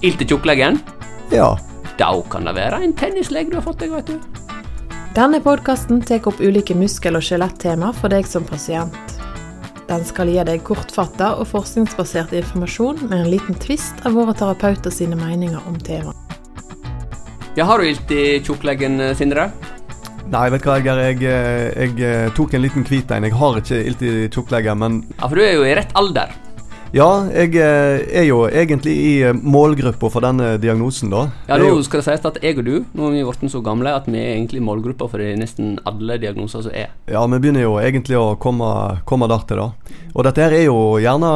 Ilt til tjukkleggen? Ja. Da kan det være en tennislegg du har fått deg, vet du. Denne podkasten tar opp ulike muskel- og skjelettema for deg som pasient. Den skal gi deg kortfatta og forskningsbasert informasjon med en liten tvist av våre terapeuter sine meninger om temaet. Ja, har du ilt i tjukkleggen, Sindre? Nei, vet du hva, Edgar. Jeg, eh, jeg, eh, tok en liten hvit en. Jeg har ikke ilt i tjukkleggen, men Ja, for du er jo i rett alder. Ja, jeg eh, er jo egentlig i eh, målgruppa for denne diagnosen, da. Ja, nå skal det sies at jeg og du Nå er vi blitt så gamle at vi er egentlig i målgruppa for nesten alle diagnoser som er. ja, vi begynner jo egentlig å komme, komme der til, da. Og dette her er jo gjerne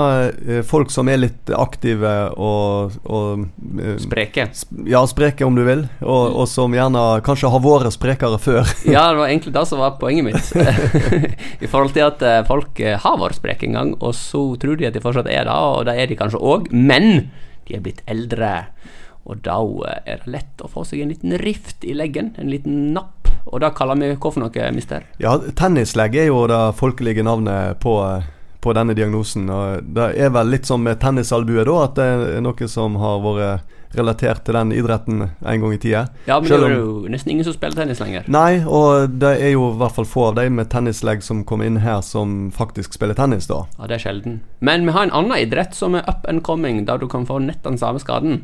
eh, folk som er litt aktive og, og eh, Spreke. Ja, spreke om du vil, og, og som gjerne kanskje har vært sprekere før. Ja, det var egentlig det som var poenget mitt. I forhold til at eh, folk har vært spreke en gang, og så tror de at de fortsatt er det, og det er de kanskje òg, men de er blitt eldre. Og da er det lett å få seg en liten rift i leggen, en liten napp. Og det kaller vi hva for noe, mister? Ja, tennislegg er jo det folkelige navnet på, på denne diagnosen. Og det er vel litt som med tennisalbue, da, at det er noe som har vært relatert til den idretten en gang i tida. Ja, men Selv det er jo nesten ingen som spiller tennis lenger. Nei, og det er jo i hvert fall få av de med tennislegg som kommer inn her, som faktisk spiller tennis, da. Ja, det er sjelden. Men vi har en annen idrett som er up and coming, der du kan få nett den samme skaden.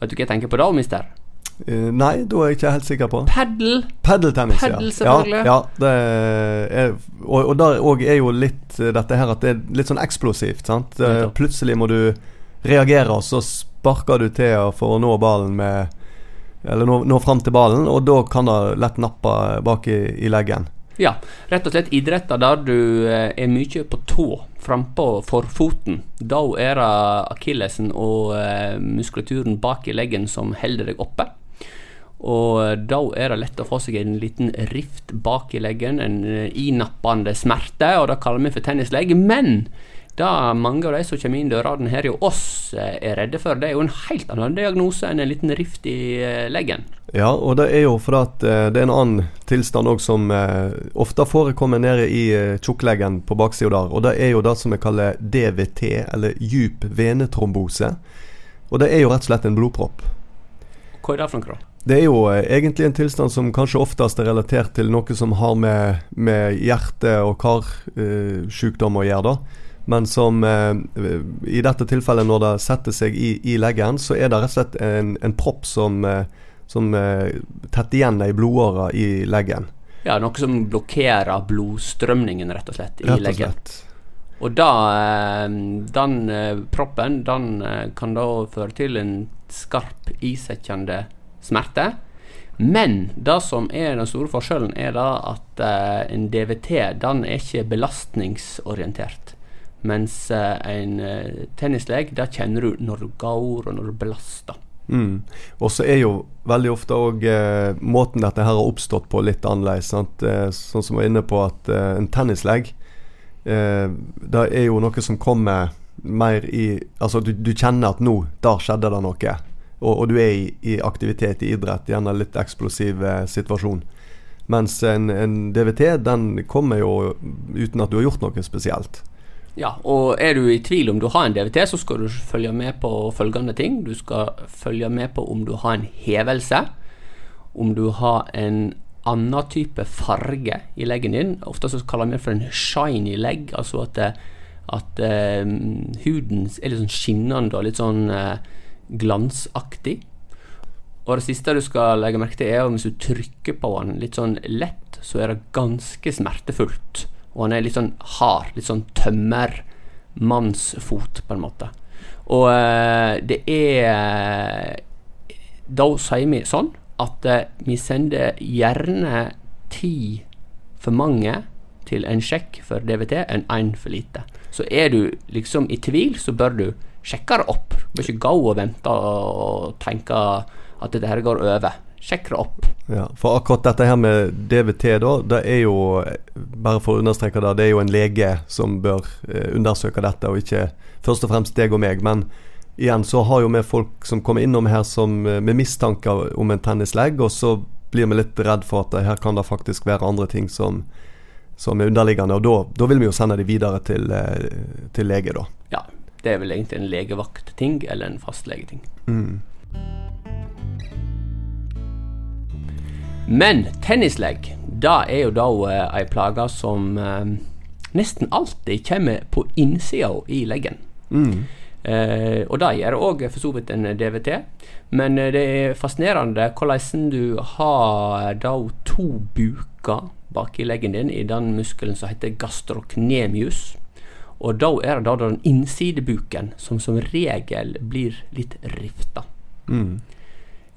Vet du hva jeg tenker på da, mister? Eh, nei, da er jeg ikke helt sikker på. Ja. Paddle, selvfølgelig. Ja, ja det er, og, og der òg er jo litt eh, dette her at det er litt sånn eksplosivt. sant? Eh, Plutselig må du reagere, og så sparker du til for å nå ballen med Eller nå, nå fram til ballen, og da kan det lett nappe bak i, i leggen. Ja, rett og slett idretter der du er mye på tå, frampå forfoten. Da er det akillesen og muskulaturen bak i leggen som holder deg oppe. Og eh, da er det lett å få seg en liten rift bak i leggen, en eh, inappende smerte, og det kaller vi for tennislegg. Men det mange av de som kommer inn dørene her hos oss eh, er redde for, det er jo en helt annen diagnose enn en liten rift i leggen. Ja, og det er jo fordi at det er en annen tilstand òg som ofte forekommer nede i tjukkleggen på baksida der. Og det er jo det som vi kaller DVT, eller djup venetrombose. Og det er jo rett og slett en blodpropp. Hva er det for noe? Det er jo eh, egentlig en tilstand som kanskje oftest er relatert til noe som har med, med hjerte- og karsykdom å gjøre, da. Men som eh, i dette tilfellet, når det setter seg i, i leggen, så er det rett og slett en, en propp som, eh, som eh, tetter igjen ei blodåre i leggen. Ja, noe som blokkerer blodstrømningen, rett og slett, i Rett og leggen. slett. Og da, eh, den eh, proppen, den eh, kan da føre til en skarp, isettende smerte. Men det som er den store forskjellen, er da at uh, en DVT, den er ikke belastningsorientert. Mens uh, en uh, tennisleg, det kjenner du når du går, og når du belaster. Mm. Og så er jo veldig ofte òg eh, måten dette her har oppstått på litt annerledes. Eh, sånn som vi var inne på at eh, en tennislegg eh, Det er jo noe som kommer mer i Altså du, du kjenner at nå, der skjedde det noe. Og, og du er i, i aktivitet i idrett, gjerne litt eksplosiv eh, situasjon. Mens en, en DVT den kommer jo uten at du har gjort noe spesielt. Ja, og er du i tvil om du har en DVT, så skal du følge med på følgende ting. Du skal følge med på om du har en hevelse, om du har en annen type farge i leggen din. Ofte så kaller vi det for en shiny leg, altså at, at uh, huden er litt sånn skinnende og litt sånn eh, glansaktig. Og det siste du skal legge merke til, er at hvis du trykker på den litt sånn lett, så er det ganske smertefullt. Og han er litt sånn hard, litt sånn tømmermannsfot, på en måte. Og eh, det er Da sier vi sånn at eh, vi sender gjerne ti for mange til en sjekk for DVT enn én for lite. Så er du liksom i tvil, så bør du sjekke det opp. Du bør ikke gå og vente og tenke at dette her går over. Sjekk det opp. Ja, for akkurat dette her med DVT, da, det er jo Bare for å understreke det, det er jo en lege som bør eh, undersøke dette, og ikke først og fremst deg og meg. Men igjen så har jo vi folk som kommer innom her som, eh, med mistanke om en tennislegg, og så blir vi litt redd for at her kan det faktisk være andre ting som, som er underliggende. Og da, da vil vi jo sende de videre til, eh, til lege, da. Ja. Det er vel egentlig en legevaktting eller en fastlegeting. Mm. Men tennislegg, det er jo da eh, ei plage som eh, nesten alltid kommer på innsida i leggen. Mm. Eh, og det gjør òg for så vidt en DVT. Men eh, det er fascinerende hvordan du har da to buker baki leggen din i den muskelen som heter gastrocnemius. Og da er det da den innsidebuken som som regel blir litt rifta. Mm.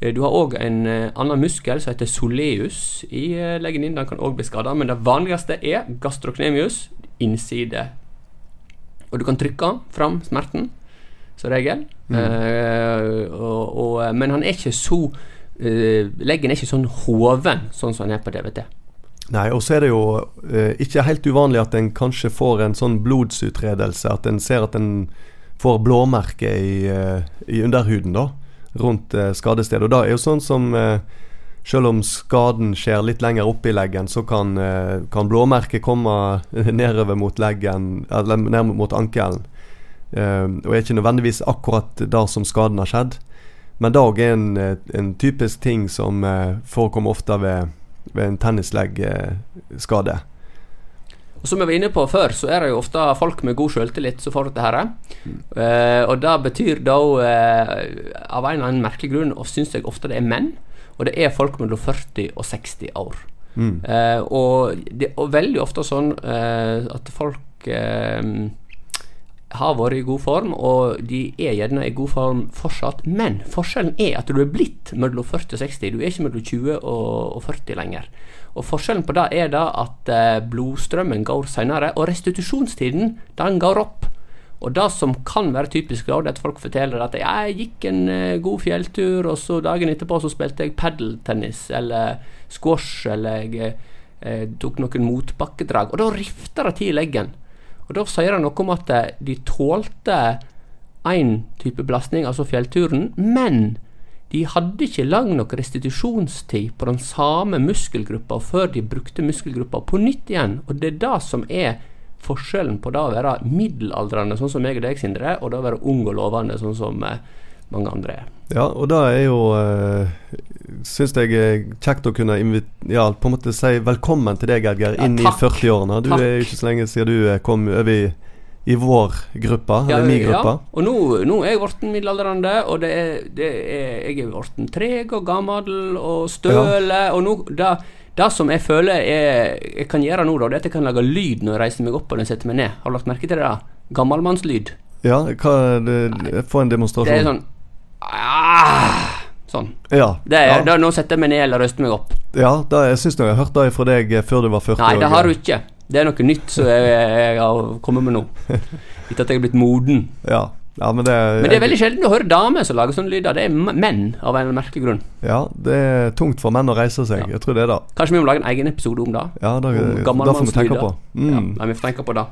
Eh, Du har òg en eh, annen muskel som heter soleus i eh, leggen din. Den kan òg bli skada, men det vanligste er gastrocnemius, innside. Og du kan trykke fram smerten, som regel. Eh, og, og, men han er ikke så uh, Leggen er ikke sånn hoven, sånn som han er på DVT. Nei, og så er det jo eh, ikke helt uvanlig at en kanskje får en sånn blodsutredelse. At en ser at en får blåmerke i, eh, i underhuden da, rundt eh, skadestedet. Og da er jo sånn som eh, selv om skaden skjer litt lenger oppe i leggen, så kan, eh, kan blåmerket komme nedover mot leggen, eller ned mot ankelen. Eh, og er ikke nødvendigvis akkurat der som skaden har skjedd. Men det er en, en typisk ting som forekommer ofte ved, ved en tennisleggskade. Og Som jeg var inne på før, så er det jo ofte folk med god selvtillit som får dette her. Eh, og det betyr da, eh, av en eller annen merkelig grunn, og syns jeg ofte det er menn, og det er folk mellom 40 og 60 år. Mm. Eh, og det er veldig ofte sånn eh, at folk eh, har vært i god form, og de er gjerne i god form fortsatt. Men forskjellen er at du er blitt mellom 40 og 60. Du er ikke mellom 20 og, og 40 lenger. Og Forskjellen på det er da at eh, blodstrømmen går senere, og restitusjonstiden den går opp. Og det som kan være typisk, da, det er at folk forteller at jeg gikk en eh, god fjelltur, og så dagen etterpå så spilte jeg padeltennis eller squash, eller jeg eh, tok noen motbakkedrag. Og da rifter det til leggen. Og da sier det noe om at eh, de tålte én type belastning, altså fjellturen, men de hadde ikke lang nok restitusjonstid på den samme muskelgruppa før de brukte muskelgruppa på nytt igjen. Og det er det som er forskjellen på det å være middelaldrende, sånn som meg og deg, Sindre, og det å være ung og lovende, sånn som eh, mange andre er. Ja, og det er jo uh, Syns jeg er kjekt å kunne ja, på en måte si velkommen til deg, Edgar, Ja, inn i 40-årene. Du Takk. er ikke så lenge siden du eh, kom over i, i vår gruppe, eller min gruppe. og nå, nå er jeg blitt middelaldrende, og det er, det er, jeg er blitt treg og gammel og støle. Og nå, det, det som jeg føler jeg, jeg kan gjøre nå, da, det er at jeg kan lage lyd når jeg reiser meg opp og den setter meg ned. Har du lagt merke til det? da? Gammalmannslyd. Ja, hva er det, Få en demonstrasjon. Det er sånn ah, Sånn. Ja, Det er, ja, da, nå setter jeg meg ned eller røster meg opp. ja da, jeg syns jeg har hørt det fra deg eh, før du var 40 Nei, det har du ikke. Det er noe nytt som jeg, jeg har kommet med nå. Etter at jeg er blitt moden. Ja, ja men, det, Men det er veldig sjelden å høre damer som lager sånne lyder. Det er menn, av en merkelig grunn. Ja, det er tungt for menn å reise seg. Ja. Jeg tror det er da Kanskje vi må lage en egen episode om det? Ja, da, Om da får vi tenke på. Ja, Mm. nei, vi får tenke på det.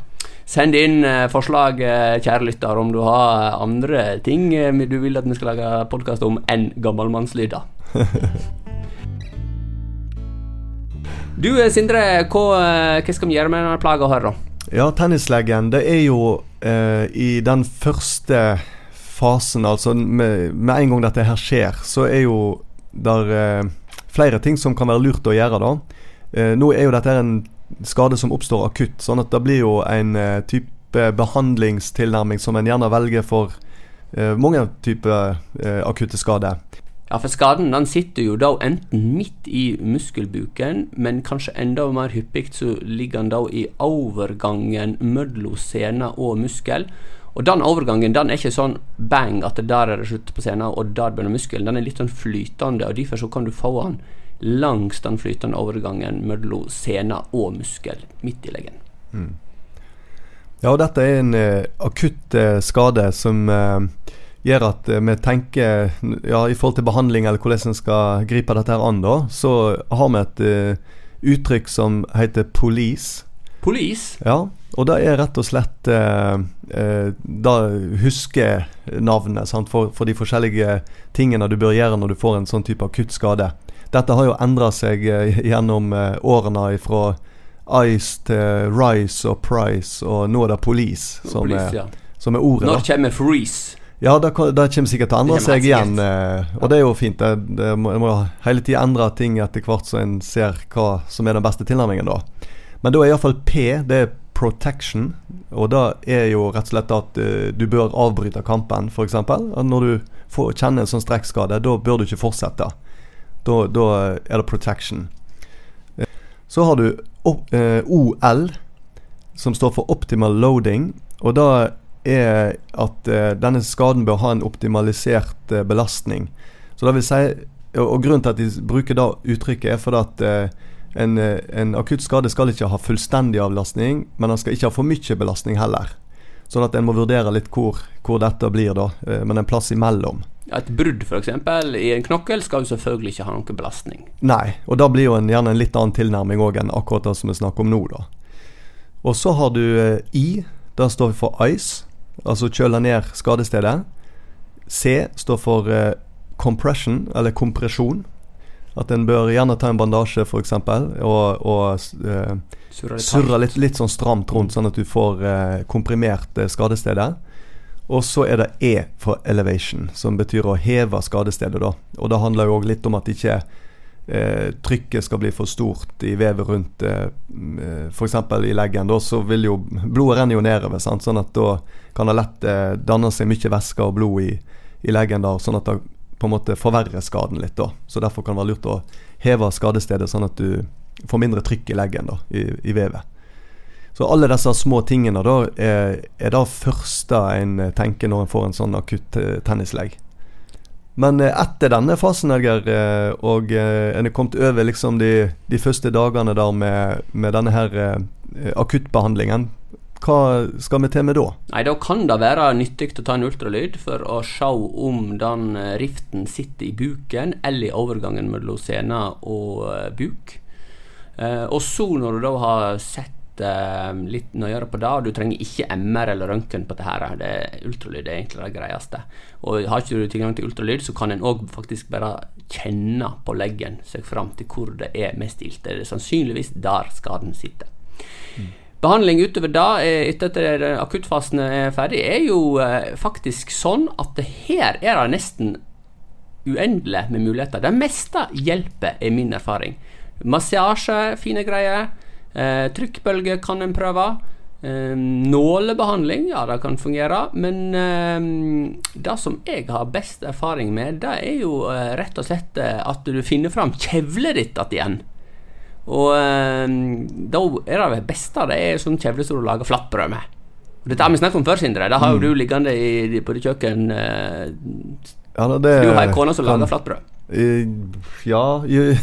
Send inn eh, forslag, eh, kjære lytter, om du har eh, andre ting du vil at vi skal lage podkast om enn gammelmannslyder. Du Sindre, hva, hva skal vi gjøre med denne plaga her, da? Ja, tennislegen, det er jo eh, i den første fasen, altså med, med en gang dette her skjer, så er jo der eh, flere ting som kan være lurt å gjøre da. Eh, nå er jo dette en skade som oppstår akutt, sånn at det blir jo en eh, type behandlingstilnærming som en gjerne velger for eh, mange typer eh, akutte skader. Ja, for skaden den sitter jo da enten midt i muskelbuken, men kanskje enda mer hyppig så ligger den da i overgangen mellom sene og muskel. Og den overgangen den er ikke sånn bang at der er det slutt på scenen, og der begynner muskelen. Den er litt sånn flytende, og derfor så kan du få den langs den flytende overgangen mellom sene og muskel midt i leggen. Ja, og dette er en uh, akutt uh, skade som uh, gjør at vi tenker Ja, i forhold til behandling eller hvordan en skal gripe dette her an, da, så har vi et uttrykk som heter police. Police. Ja, og det er rett og slett eh, eh, da huskenavnet sant, for, for de forskjellige tingene du bør gjøre når du får en sånn type akutt skade. Dette har jo endra seg eh, gjennom eh, årene fra Ice til Rice og Price, og nå er det Police som, Police er, ja. som er ordet. Når kommer freeze? Ja, det, det kommer sikkert til å endre seg igjen. eh, Og det er jo fint. Det, det må, må hele tida endre ting etter hvert så en ser hva som er den beste tilnærmingen, da. Men da er iallfall P, det er protection. Og det er jo rett og slett at uh, du bør avbryte kampen, f.eks. Når du får kjenne en sånn strekkskade, da bør du ikke fortsette. Da, da er det protection. Eh, Så har du eh, OL, som står for optimal loading. Og da er at eh, denne skaden bør ha en optimalisert eh, belastning. Så det vil si, og, Grunnen til at de bruker da uttrykket, er fordi at eh, en, eh, en akutt skade skal ikke ha fullstendig avlastning, men den skal ikke ha for mye belastning heller. Sånn at en må vurdere litt hvor, hvor dette blir, da, eh, men en plass imellom. Et brudd f.eks. i en knokkel skal jo selvfølgelig ikke ha noen belastning. Nei, og da blir jo en, gjerne en litt annen tilnærming òg enn akkurat det som vi snakker om nå, da. Og så har du eh, I. Det står for ice, altså kjøle ned skadestedet. C står for eh, compression, eller kompresjon. At en bør gjerne ta en bandasje, f.eks., og, og litt surre litt, litt sånn stramt rundt, sånn at du får eh, komprimert skadestedet. Og så er det E for elevation, som betyr å heve skadestedet. da. Og det handler jo òg litt om at ikke eh, trykket skal bli for stort i vevet rundt eh, f.eks. i leggen. Da så vil jo blodet renner jo nedover, sant? sånn at da kan det lett eh, danne seg mye væske og blod i, i leggen, da, sånn at det på en måte forverrer skaden litt. da. Så Derfor kan det være lurt å heve skadestedet, sånn at du får mindre trykk i leggen da, i, i vevet. Så alle disse små tingene da er, er det første en eh, tenker når en får en sånn akutt eh, tennislegg. Men eh, etter denne fasen, Edgar, og en er kommet over liksom de, de første dagene der med, med denne her eh, akuttbehandlingen, hva skal vi til med da? Nei, Da kan det være nyttig å ta en ultralyd for å se om den riften sitter i buken eller i overgangen mellom sena og buk. Og så, når du da har sett litt nøyere på det, og du trenger ikke MR eller røntgen på dette, her, det, er ultralyd er egentlig det greieste. Og har ikke du tilgang til ultralyd, så kan en òg faktisk bare kjenne på leggen seg fram til hvor det er mest ilt. Det er sannsynligvis der skaden sitter. Behandling utover da, eh, etter at det- akuttfasen er ferdig, er jo eh, faktisk sånn at det her er det nesten uendelig med muligheter. Det meste hjelper, er min erfaring. Massasje, fine greier. Eh, trykkbølge kan en prøve. Eh, nålebehandling, ja, det kan fungere. Men eh, det som jeg har best erfaring med, det er jo eh, rett og slett eh, at du finner fram kjevlet ditt igjen. Og eh, da er det beste det er sånn kjevle som du lager flatbrød med. Dette har vi snakket om før, Sindre. Det har jo du liggende i, på ditt kjøkken. Ja, det du har ei kone som lager flatbrød. Eh, Ja i-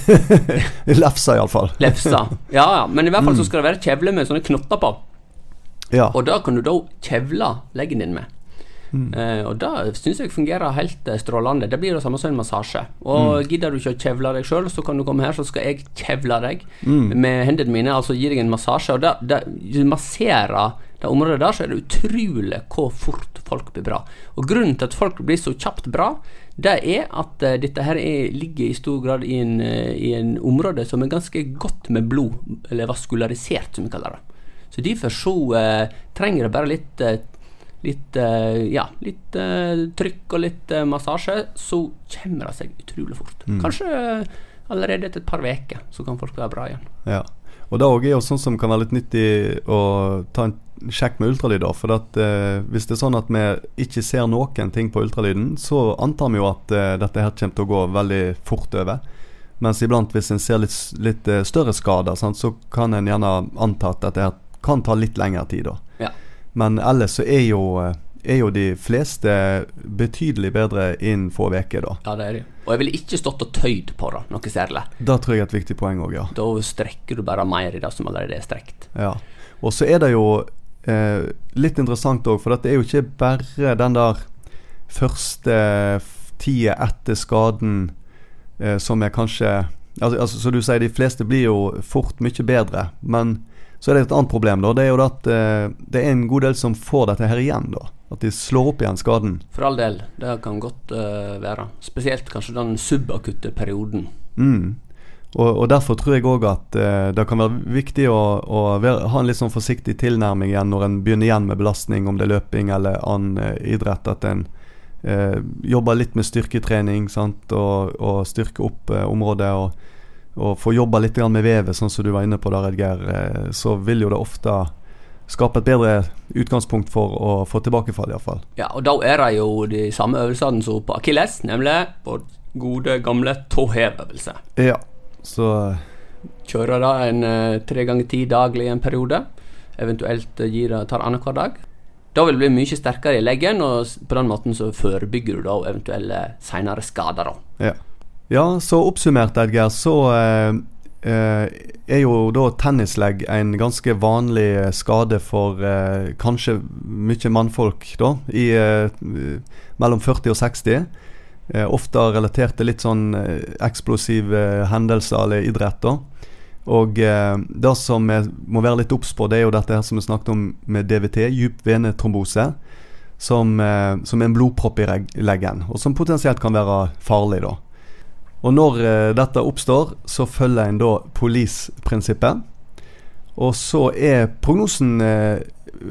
Lefsa, iallfall. Lefsa. Ja, ja. Men i hvert fall så skal det være kjevle med sånne knotter på. Ja. Og da kan du da kjevle leggen din med. Eh, og det syns jeg fungerer helt eh, strålende. Det blir det samme som en massasje. Og gidder du ikke å kjevle deg sjøl, så kan du komme her, så skal jeg kjevle deg med hendene mine. Altså gi deg en massasje. Og det, det, du masserer det området der, så er det utrolig hvor fort folk blir bra. Og grunnen til at folk blir så kjapt bra, det er at eh, dette her er, ligger i stor grad i en, eh, i en område som er ganske godt med blod, eller vaskularisert, som vi kaller det. Så derfor så eh, trenger det bare litt eh, Litt, ja, litt trykk og litt massasje, så kommer det seg utrolig fort. Kanskje eh, allerede etter et par uker så kan folk være bra igjen. Ja. Og det er jo sånn som kan være litt nyttig å ta en sjekk med ultralyd. For at, eh, hvis det er sånn at vi ikke ser noen ting på ultralyden, så antar vi jo at eh, dette her kommer til å gå veldig fort over. Mens iblant hvis en ser litt, litt eh, større skader, sant, så kan en gjerne anta at dette her kan ta litt lengre tid. da. Ja. Men ellers så er jo, eh, er jo de fleste betydelig bedre innen få uker, da. Ja, det er det. Og jeg ville ikke stått og tøyd på det noe særlig. Det tror jeg er et viktig poeng òg, ja. Da strekker du bare mer i det som allerede er strekt. Ja. Og så er det jo eh, litt interessant òg, for det er jo ikke bare den der første tida etter skaden eh, som er kanskje altså, altså, Som du sier, de fleste blir jo fort mye bedre. Men så er det et annet problem, da. Det er jo det at eh, det er en god del som får dette her igjen, da. At de slår opp igjen skaden. For all del, det kan godt uh, være. Spesielt kanskje den subakutte perioden. Mm. Og, og Derfor tror jeg òg at eh, det kan være viktig å, å være, ha en litt sånn forsiktig tilnærming igjen når en begynner igjen med belastning, om det er løping eller annen eh, idrett. At en eh, jobber litt med styrketrening sant? Og, og styrker opp eh, området. Og, og får jobba litt med vevet, sånn som du var inne på der, Edgar. Eh, så vil jo det ofte skape et bedre utgangspunkt for å få tilbakefall, iallfall. Ja, og da er det jo de samme øvelsene som på akilles, nemlig vår gode, gamle tåhevøvelse. Ja, så Kjører da en eh, tre ganger ti daglig i en periode. Eventuelt eh, gir det, tar annenhver dag. Da vil du bli mye sterkere i leggen, og på den måten så forebygger du da eventuelle senere skader. da. Ja. ja, så oppsummert, Edgar, så eh, eh, er jo da tennislegg en ganske vanlig eh, skade for eh, kanskje mye mannfolk, da, i eh, mellom 40 og 60. Eh, ofte relatert til litt sånn eh, eksplosive hendelser eller idrett. da. Og eh, det som vi må være litt obs på, det er jo dette her som vi snakket om med DVT, dyp venetrombose. Som, eh, som er en blodpropp i leggen, og som potensielt kan være farlig. da. Og når eh, dette oppstår, så følger en da police-prinsippet. Og så er prognosen eh,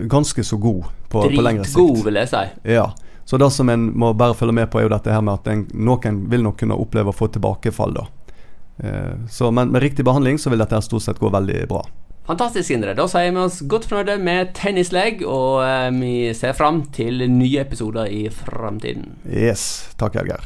ganske så god på, på lengre sikt. Dritgod, vil jeg si. Ja. Så det som en må bare følge med på, er jo dette her med at en, noen vil nok kunne oppleve å få tilbakefall, da. Eh, så, men med riktig behandling så vil dette her stort sett gå veldig bra. Fantastisk, Indre. Da sier vi oss godt fornøyde med tennislegg, og vi ser fram til nye episoder i framtiden. Yes. Takk, Edgeir.